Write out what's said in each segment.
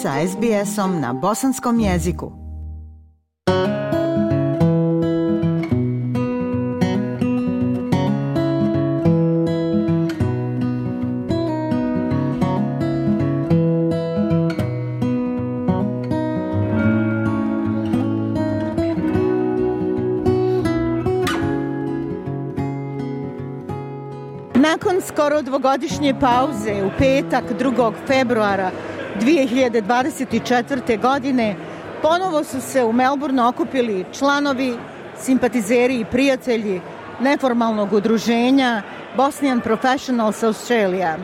sa SBS-om na bosanskom jeziku. Nakon skoro dvogodišnje pauze u petak 2. februara 2024. godine ponovo su se u Melbourne okupili članovi, simpatizeri i prijatelji neformalnog udruženja Bosnian Professionals Australia.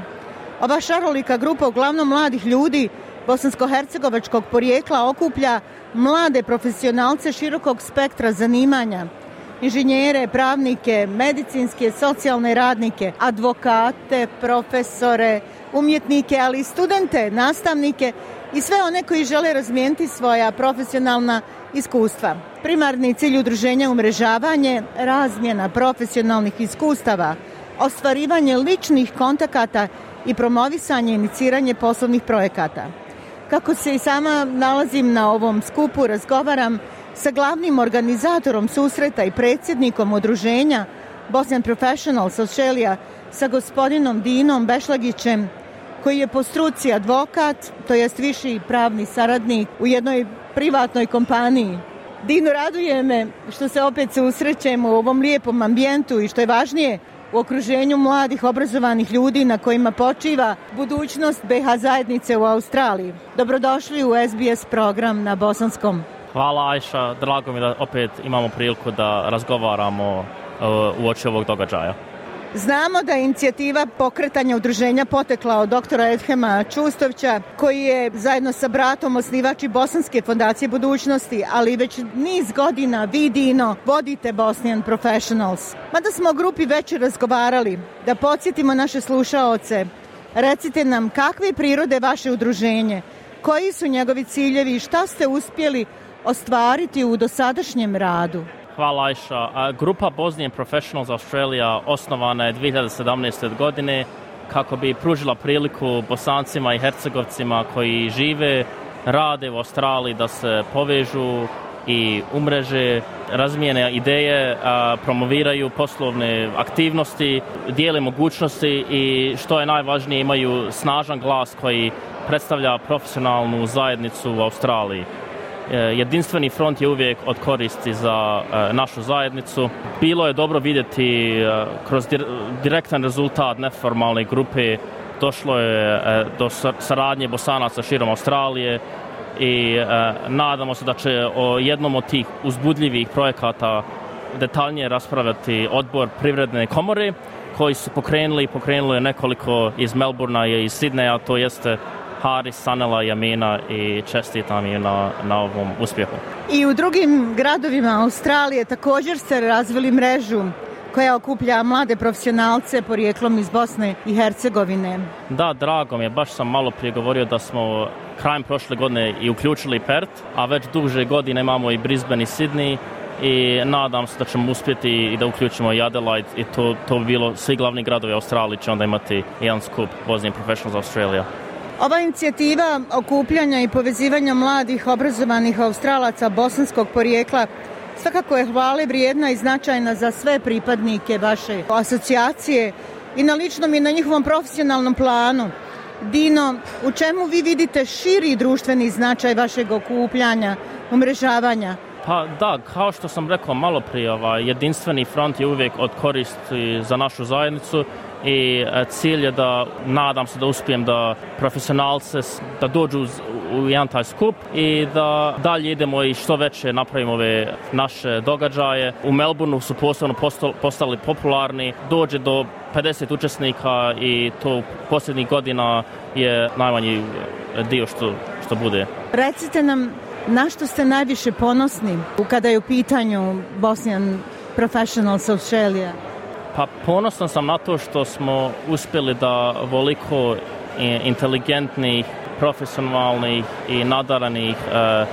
Ova šarolika grupa uglavnom mladih ljudi bosansko-hercegovačkog porijekla okuplja mlade profesionalce širokog spektra zanimanja – inženjere, pravnike, medicinske, socijalne radnike, advokate, profesore, umjetnike, ali i studente, nastavnike i sve one koji žele razmijeniti svoja profesionalna iskustva. Primarni cilj udruženja umrežavanje, razmjena profesionalnih iskustava, ostvarivanje ličnih kontakata i promovisanje i iniciranje poslovnih projekata. Kako se i sama nalazim na ovom skupu, razgovaram sa glavnim organizatorom susreta i predsjednikom udruženja Bosnian Professionals Australia sa gospodinom Dinom Bešlagićem koji je po struci advokat, to jest viši pravni saradnik u jednoj privatnoj kompaniji. Dino, raduje me što se opet susrećemo u ovom lijepom ambijentu i što je važnije, u okruženju mladih obrazovanih ljudi na kojima počiva budućnost BH zajednice u Australiji. Dobrodošli u SBS program na Bosanskom. Hvala Ajša, drago mi da opet imamo priliku da razgovaramo eh, u oči ovog događaja. Znamo da je inicijativa pokretanja udruženja potekla od doktora Edhema Čustovća, koji je zajedno sa bratom osnivač i Bosanske fondacije budućnosti, ali već niz godina vi Dino vodite Bosnian Professionals. Mada smo o grupi već razgovarali, da podsjetimo naše slušaoce, recite nam kakve prirode vaše udruženje, koji su njegovi ciljevi i šta ste uspjeli ostvariti u dosadašnjem radu? Hvala Ajša. Grupa Bosnian Professionals Australia osnovana je 2017. godine kako bi pružila priliku bosancima i hercegovcima koji žive, rade u Australiji da se povežu i umreže, razmijene ideje, promoviraju poslovne aktivnosti, dijele mogućnosti i što je najvažnije imaju snažan glas koji predstavlja profesionalnu zajednicu u Australiji. E, jedinstveni front je uvijek od koristi za e, našu zajednicu. Bilo je dobro vidjeti e, kroz direktan rezultat neformalne grupe došlo je do saradnje bosanaca širom Australije i nadamo se da će o jednom od tih uzbudljivih projekata detaljnije raspravljati odbor privredne komore koji su pokrenuli i pokrenuli je nekoliko iz Melburna i iz Sidneja, to jeste Haris, Sanela, Jamina i čestitam im na, na ovom uspjehu. I u drugim gradovima Australije također ste razvili mrežu koja okuplja mlade profesionalce porijeklom iz Bosne i Hercegovine. Da, drago mi je, baš sam malo prije govorio da smo krajem prošle godine i uključili Pert, a već duže godine imamo i Brisbane i Sydney i nadam se da ćemo uspjeti i da uključimo i Adelaide i to, to bi bilo svi glavni gradovi Australije će onda imati jedan skup Bosnian Professionals Australia. Ova inicijativa okupljanja i povezivanja mladih obrazovanih Australaca bosanskog porijekla svakako je hvale vrijedna i značajna za sve pripadnike vaše asocijacije i na ličnom i na njihovom profesionalnom planu. Dino, u čemu vi vidite širi društveni značaj vašeg okupljanja, umrežavanja? Pa da, kao što sam rekao malo prije, ovaj, jedinstveni front je uvijek od koristi za našu zajednicu i e, cilj je da, nadam se da uspijem da profesionalce da dođu u jedan taj skup i da dalje idemo i što veće napravimo ove naše događaje. U Melbourneu su posebno postali popularni, dođe do 50 učesnika i to posljednjih godina je najmanji dio što, što bude. Recite nam na što ste najviše ponosni kada je u pitanju Bosnian Professionals Australia? Pa ponosan sam na to što smo uspjeli da voliko inteligentnih, profesionalnih i nadaranih e,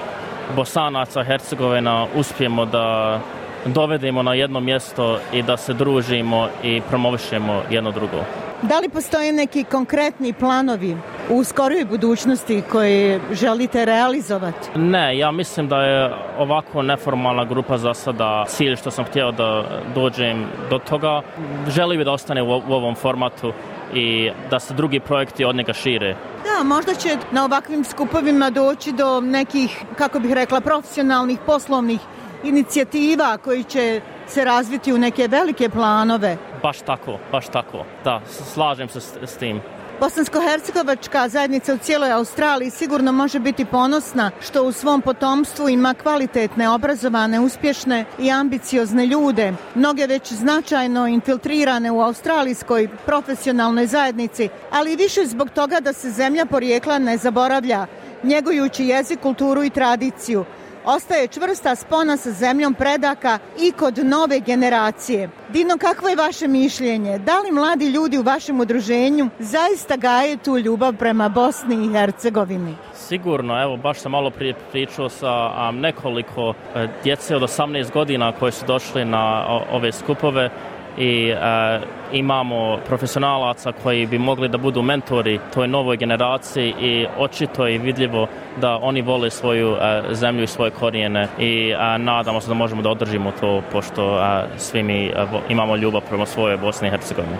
bosanaca Hercegovina uspijemo da dovedemo na jedno mjesto i da se družimo i promovišemo jedno drugo. Da li postoje neki konkretni planovi u skoroj budućnosti koje želite realizovati? Ne, ja mislim da je ovako neformalna grupa za sada cilj što sam htio da dođem do toga. Želim bi da ostane u, ovom formatu i da se drugi projekti od njega šire. Da, možda će na ovakvim skupovima doći do nekih, kako bih rekla, profesionalnih, poslovnih inicijativa koji će se razviti u neke velike planove. Baš tako, baš tako. Da, slažem se s tim. Bosansko-hercegovačka zajednica u cijeloj Australiji sigurno može biti ponosna što u svom potomstvu ima kvalitetne, obrazovane, uspješne i ambiciozne ljude. Mnoge već značajno infiltrirane u australijskoj profesionalnoj zajednici, ali i više zbog toga da se zemlja porijekla ne zaboravlja, njegujući jezik, kulturu i tradiciju ostaje čvrsta spona sa zemljom predaka i kod nove generacije. Dino, kakvo je vaše mišljenje? Da li mladi ljudi u vašem udruženju zaista gaje tu ljubav prema Bosni i Hercegovini? Sigurno, evo baš sam malo prije pričao sa nekoliko e, djece od 18 godina koji su došli na ove skupove i e, imamo profesionalaca koji bi mogli da budu mentori toj novoj generaciji i očito je vidljivo da oni vole svoju e, zemlju i svoje korijene i e, nadamo se da možemo da održimo to pošto svi mi imamo ljubav prema svojoj Bosni i Hercegovini.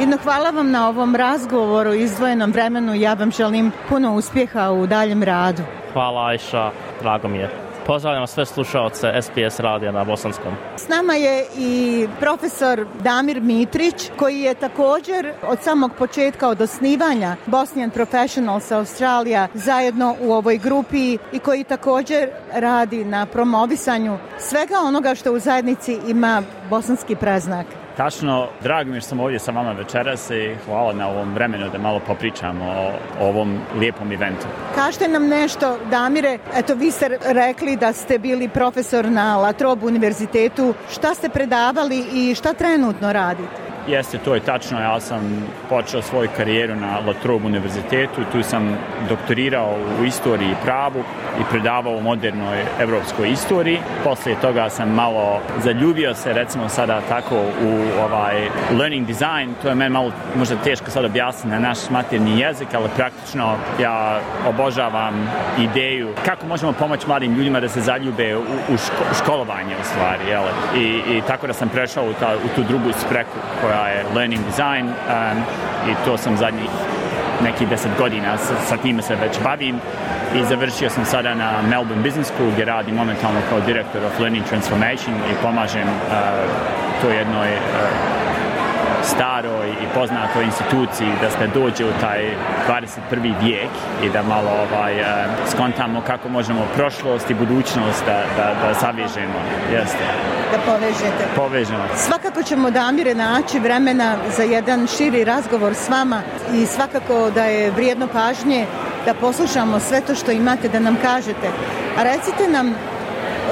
Jedno hvala vam na ovom razgovoru izdvojenom vremenu ja vam želim puno uspjeha u daljem radu. Hvala Ajša, drago mi je. Pozdravljam sve slušalce SPS radija na Bosanskom. S nama je i profesor Damir Mitrić koji je također od samog početka od osnivanja Bosnian Professionals Australija zajedno u ovoj grupi i koji također radi na promovisanju svega onoga što u zajednici ima bosanski praznak. Tačno, drago mi je što sam ovdje sa vama večeras i hvala na ovom vremenu da malo popričamo o, ovom lijepom eventu. Kažete nam nešto, Damire, eto vi ste rekli da ste bili profesor na Latrob univerzitetu. Šta ste predavali i šta trenutno radite? Jeste, to je tačno. Ja sam počeo svoju karijeru na La univerzitetu. Tu sam doktorirao u istoriji i pravu i predavao u modernoj evropskoj istoriji. Poslije toga sam malo zaljubio se, recimo sada tako, u ovaj learning design. To je meni malo možda teško sad objasniti na naš materni jezik, ali praktično ja obožavam ideju kako možemo pomoći mladim ljudima da se zaljube u, školovanje u stvari. I, tako da sam prešao u tu drugu spreku koja je learning design um, i to sam zadnjih nekih deset godina sa, sa time se već bavim i završio sam sada na Melbourne Business School gdje radim momentalno kao direktor of learning transformation i pomažem uh, to jednoj uh, staroj i poznatoj instituciji da ste dođe u taj 21. vijek i da malo ovaj, e, skontamo kako možemo prošlost i budućnost da, da, da savježemo. Jeste. Da povežete. Povežemo. Svakako ćemo, Damire, naći vremena za jedan širi razgovor s vama i svakako da je vrijedno pažnje da poslušamo sve to što imate da nam kažete. A recite nam e,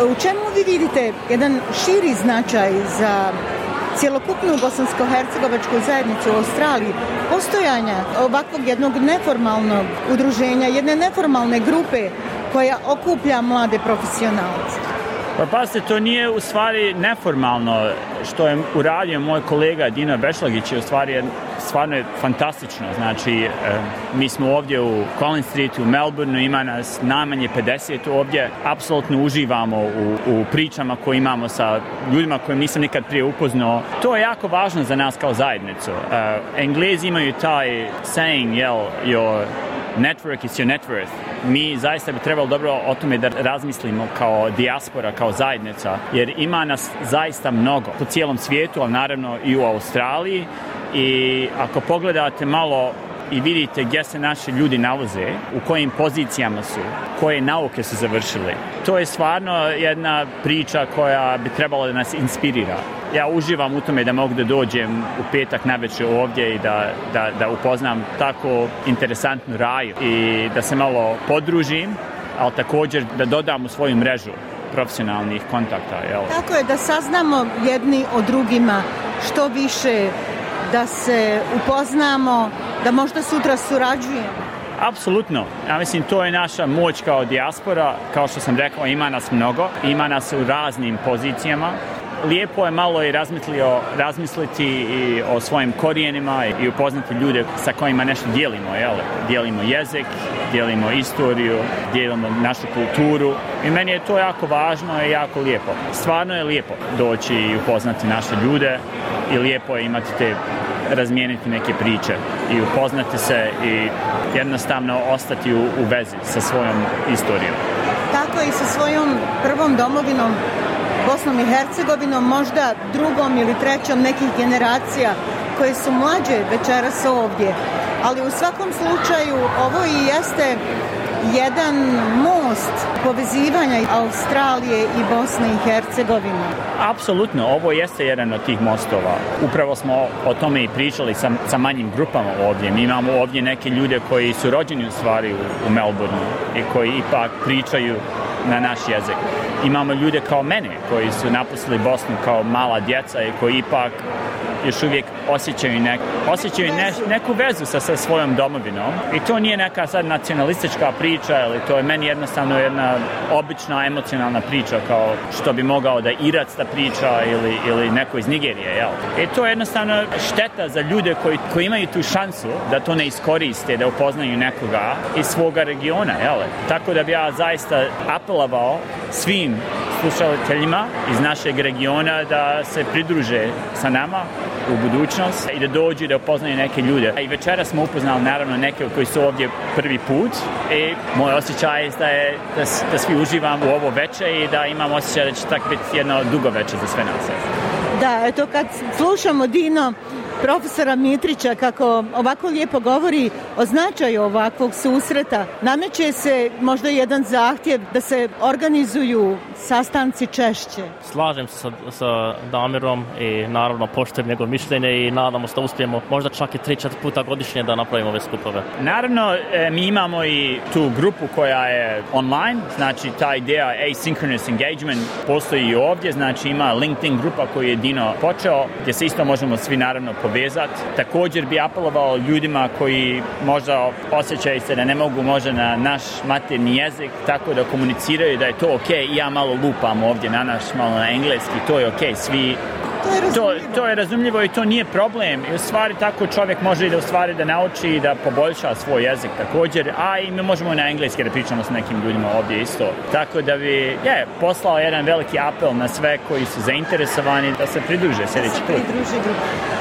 u čemu vi vidite jedan širi značaj za cjelokupnu bosansko-hercegovačku zajednicu u Australiji postojanja ovakvog jednog neformalnog udruženja, jedne neformalne grupe koja okuplja mlade profesionalce? Pa pazite, to nije u stvari neformalno što je uradio moj kolega Dino Bešlagić je u stvari stvarno je fantastično. Znači, mi smo ovdje u Collins Street, u Melbourneu, ima nas najmanje 50 ovdje. Apsolutno uživamo u, pričama koje imamo sa ljudima koje nisam nikad prije upoznao. To je jako važno za nas kao zajednicu. Englezi imaju taj saying, jel, your network is your net worth. Mi zaista bi trebalo dobro o tome da razmislimo kao dijaspora, kao zajednica, jer ima nas zaista mnogo po cijelom svijetu, ali naravno i u Australiji i ako pogledate malo i vidite gdje se naši ljudi nalaze, u kojim pozicijama su, koje nauke su završili. To je stvarno jedna priča koja bi trebala da nas inspirira. Ja uživam u tome da mogu da dođem u petak navečer ovdje i da, da, da upoznam tako interesantnu raju i da se malo podružim, ali također da dodam u svoju mrežu profesionalnih kontakta. Jel? Tako je, da saznamo jedni o drugima što više da se upoznamo, da možda sutra surađujemo? Apsolutno. Ja mislim, to je naša moć kao dijaspora. Kao što sam rekao, ima nas mnogo. Ima nas u raznim pozicijama lijepo je malo i razmislio, razmisliti i o svojim korijenima i upoznati ljude sa kojima nešto dijelimo, jel? Dijelimo jezik, dijelimo istoriju, dijelimo našu kulturu i meni je to jako važno i jako lijepo. Stvarno je lijepo doći i upoznati naše ljude i lijepo je imati te razmijeniti neke priče i upoznati se i jednostavno ostati u, u vezi sa svojom istorijom. Tako i sa svojom prvom domovinom Bosnom i Hercegovinom, možda drugom ili trećom nekih generacija koje su mlađe večeras ovdje. Ali u svakom slučaju ovo i jeste jedan most povezivanja Australije i Bosne i Hercegovine. Apsolutno, ovo jeste jedan od tih mostova. Upravo smo o tome i pričali sa, sa manjim grupama ovdje. Mi imamo ovdje neke ljude koji su rođeni u stvari u, u Melbourneu i koji ipak pričaju na naš jezik imamo ljude kao mene koji su napustili Bosnu kao mala djeca i koji ipak još uvijek osjećaju, nek, osjećaju neku vezu sa, svojom domovinom i to nije neka sad nacionalistička priča ali to je meni jednostavno jedna obična emocionalna priča kao što bi mogao da Irac ta priča ili, ili neko iz Nigerije jel? i e, to je jednostavno šteta za ljude koji, koji imaju tu šansu da to ne iskoriste, da upoznaju nekoga iz svoga regiona jel? tako da bi ja zaista apelovao svim slušateljima iz našeg regiona da se pridruže sa nama u budućnost i da dođu i da upoznaju neke ljude. I večera smo upoznali naravno neke koji su ovdje prvi put i e, moj osjećaj je da, je, da, svi uživamo u ovo večer i da imam osjećaj da će tak biti jedno dugo večer za sve nas. Da, eto kad slušamo Dino profesora Mitrića kako ovako lijepo govori o značaju ovakvog susreta. Nameće se možda jedan zahtjev da se organizuju sastanci češće. Slažem se sa, sa Damirom i naravno poštujem njegov mišljenje i nadamo se da uspijemo možda čak i tri 4 puta godišnje da napravimo ove skupove. Naravno, e, mi imamo i tu grupu koja je online, znači ta ideja asynchronous engagement postoji i ovdje, znači ima LinkedIn grupa koju je Dino počeo, gdje se isto možemo svi naravno povezati. Također bi apelovao ljudima koji možda osjećaju se da ne mogu možda na naš materni jezik, tako da komuniciraju da je to ok, ja malo lupam ovdje na naš, malo na engleski, to je ok, svi to je razumljivo. To, je razumljivo i to nije problem. I u stvari tako čovjek može i da u stvari da nauči i da poboljša svoj jezik također, a i mi možemo na engleski da pričamo s nekim ljudima ovdje isto. Tako da bi, je, poslao jedan veliki apel na sve koji su zainteresovani da se pridruže sljedeći put.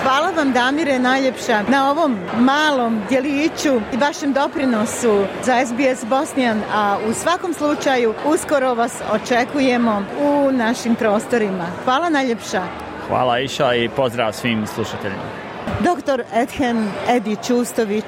Hvala vam Damire najljepša na ovom malom djeliću i vašem doprinosu za SBS Bosnijan, a u svakom slučaju uskoro vas očekujemo u našim prostorima. Hvala najljepša. Hvala Iša i pozdrav svim slušateljima. Doktor Edhem Edi Čustović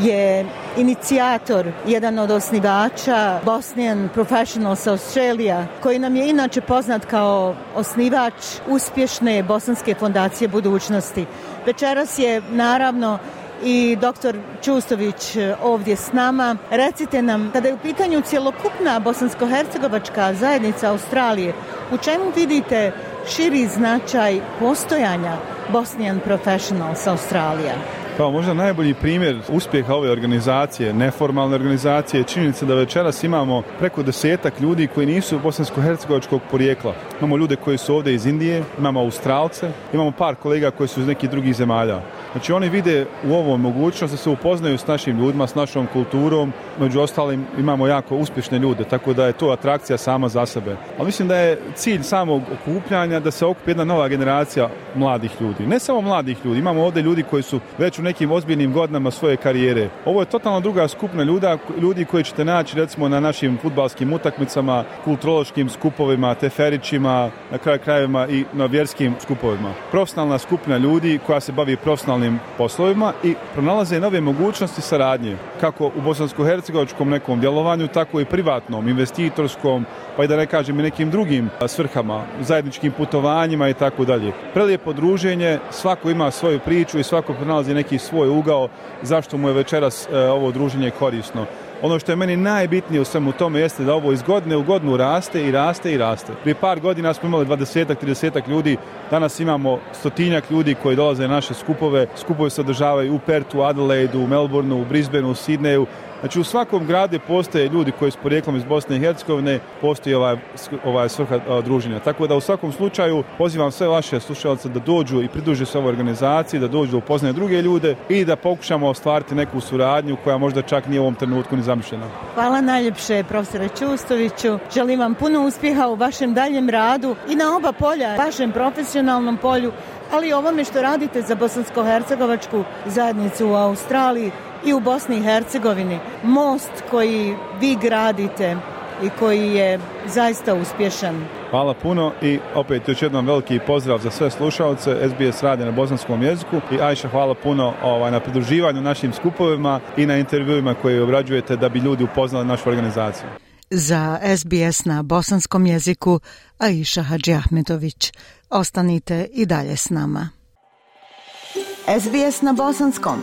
je inicijator, jedan od osnivača Bosnian Professionals Australia, koji nam je inače poznat kao osnivač uspješne Bosanske fondacije budućnosti. Večeras je naravno i doktor Čustović e, ovdje s nama. Recite nam, kada je u pitanju cjelokupna bosansko-hercegovačka zajednica Australije, u čemu vidite širi značaj postojanja Bosnian Professionals Australija? Kao možda najbolji primjer uspjeha ove organizacije, neformalne organizacije, činjenica da večeras imamo preko desetak ljudi koji nisu bosansko-hercegovačkog porijekla. Imamo ljude koji su ovdje iz Indije, imamo Australce, imamo par kolega koji su iz nekih drugih zemalja. Znači oni vide u ovo mogućnost da se upoznaju s našim ljudima, s našom kulturom, među ostalim imamo jako uspješne ljude, tako da je to atrakcija sama za sebe. Ali mislim da je cilj samog okupljanja da se okupi jedna nova generacija mladih ljudi. Ne samo mladih ljudi, imamo ovdje ljudi koji su već u nekim ozbiljnim godinama svoje karijere. Ovo je totalno druga skupna ljuda, ljudi koji ćete naći recimo na našim futbalskim utakmicama, kulturološkim skupovima, teferićima, na kraju krajevima i na vjerskim skupovima. Profesionalna skupina ljudi koja se bavi profesionalnim poslovima i pronalaze nove mogućnosti saradnje, kako u bosansko nekom djelovanju, tako i privatnom, investitorskom, pa i da ne kažem i nekim drugim svrhama, zajedničkim putovanjima i tako dalje. Prelijepo druženje, svako ima svoju priču i svako pronalazi neki svoj ugao zašto mu je večeras e, ovo druženje korisno. Ono što je meni najbitnije u svemu tome jeste da ovo iz godine u godinu raste i raste i raste. Prije par godina smo imali 20-30 ljudi, danas imamo stotinjak ljudi koji dolaze na naše skupove. Skupove se održavaju u Pertu, Adelaidu, u Melbourneu, u Brisbaneu, u Sidneju, Znači u svakom gradu postoje ljudi koji s porijeklom iz Bosne i Hercegovine, postoji ovaj, svrha druženja. Tako da u svakom slučaju pozivam sve vaše slušalce da dođu i pridruže se ovoj organizaciji, da dođu da upoznaju druge ljude i da pokušamo ostvariti neku suradnju koja možda čak nije u ovom trenutku ni zamišljena. Hvala najljepše profesore Čustoviću. Želim vam puno uspjeha u vašem daljem radu i na oba polja, vašem profesionalnom polju, ali i ovome što radite za bosansko-hercegovačku zajednicu u Australiji i u Bosni i Hercegovini. Most koji vi gradite i koji je zaista uspješan. Hvala puno i opet još jednom veliki pozdrav za sve slušalce SBS radi na bosanskom jeziku i Ajša hvala puno ovaj, na pridruživanju našim skupovima i na intervjuima koje obrađujete da bi ljudi upoznali našu organizaciju. Za SBS na bosanskom jeziku Aisha Hadži Ostanite i dalje s nama. SBS na bosanskom.